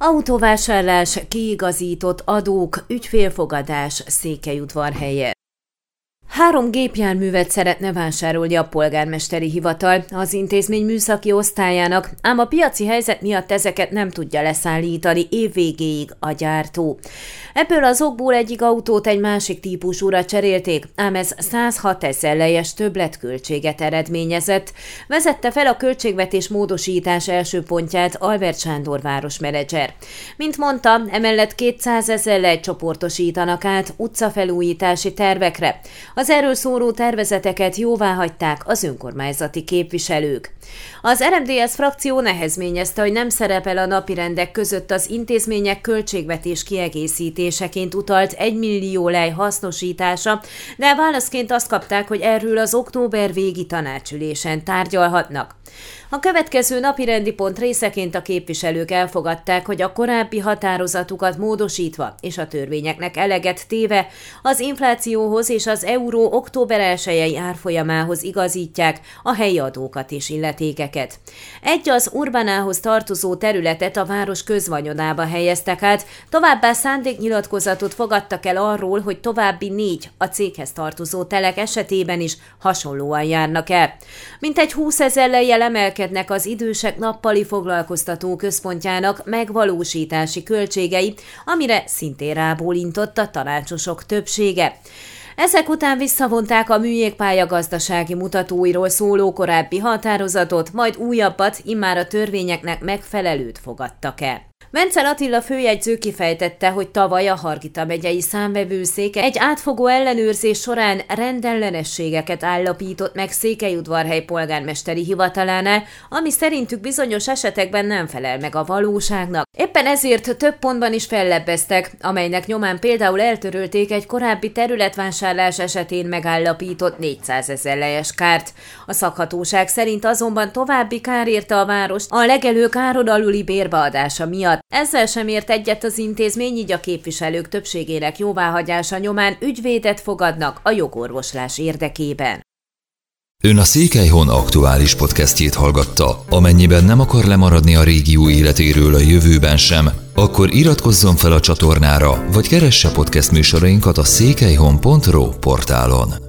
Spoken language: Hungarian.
Autóvásárlás, kiigazított adók, ügyfélfogadás Székelyudvarhelye. Három gépjárművet szeretne vásárolni a polgármesteri hivatal az intézmény műszaki osztályának, ám a piaci helyzet miatt ezeket nem tudja leszállítani évvégéig a gyártó. Ebből az okból egyik autót egy másik típusúra cserélték, ám ez 106 ezer lejes többletköltséget eredményezett. Vezette fel a költségvetés módosítás első pontját Albert Sándor városmenedzser. Mint mondta, emellett 200 ezer csoportosítanak át utcafelújítási tervekre. Az erről szóló tervezeteket jóvá hagyták az önkormányzati képviselők. Az RMDS frakció nehezményezte, hogy nem szerepel a napirendek között az intézmények költségvetés kiegészítéseként utalt 1 millió lej hasznosítása, de válaszként azt kapták, hogy erről az október végi tanácsülésen tárgyalhatnak. A következő napi rendi pont részeként a képviselők elfogadták, hogy a korábbi határozatukat módosítva és a törvényeknek eleget téve az inflációhoz és az euró október 1 árfolyamához igazítják a helyi adókat és illetékeket. Egy az Urbanához tartozó területet a város közvanyonába helyeztek át, továbbá szándéknyilatkozatot fogadtak el arról, hogy további négy a céghez tartozó telek esetében is hasonlóan járnak el. Mint egy 20 ezer lejjel emelkednek az idősek nappali foglalkoztató központjának megvalósítási költségei, amire szintén rábólintott a tanácsosok többsége. Ezek után visszavonták a műjégpálya gazdasági mutatóiról szóló korábbi határozatot, majd újabbat, immár a törvényeknek megfelelőt fogadtak el. Vencel Attila főjegyző kifejtette, hogy tavaly a Hargita megyei számvevőszéke egy átfogó ellenőrzés során rendellenességeket állapított meg Székelyudvarhely polgármesteri hivatalánál, ami szerintük bizonyos esetekben nem felel meg a valóságnak. Éppen ezért több pontban is fellebbeztek, amelynek nyomán például eltörölték egy korábbi területvásárlás esetén megállapított 400 ezer lejes kárt. A szakhatóság szerint azonban további kár érte a város a legelő káron aluli bérbeadása miatt. Ezzel sem ért egyet az intézmény, így a képviselők többségének jóváhagyása nyomán ügyvédet fogadnak a jogorvoslás érdekében. Ön a Székelyhon aktuális podcastjét hallgatta. Amennyiben nem akar lemaradni a régió életéről a jövőben sem, akkor iratkozzon fel a csatornára, vagy keresse podcast műsorainkat a székelyhon.pro portálon.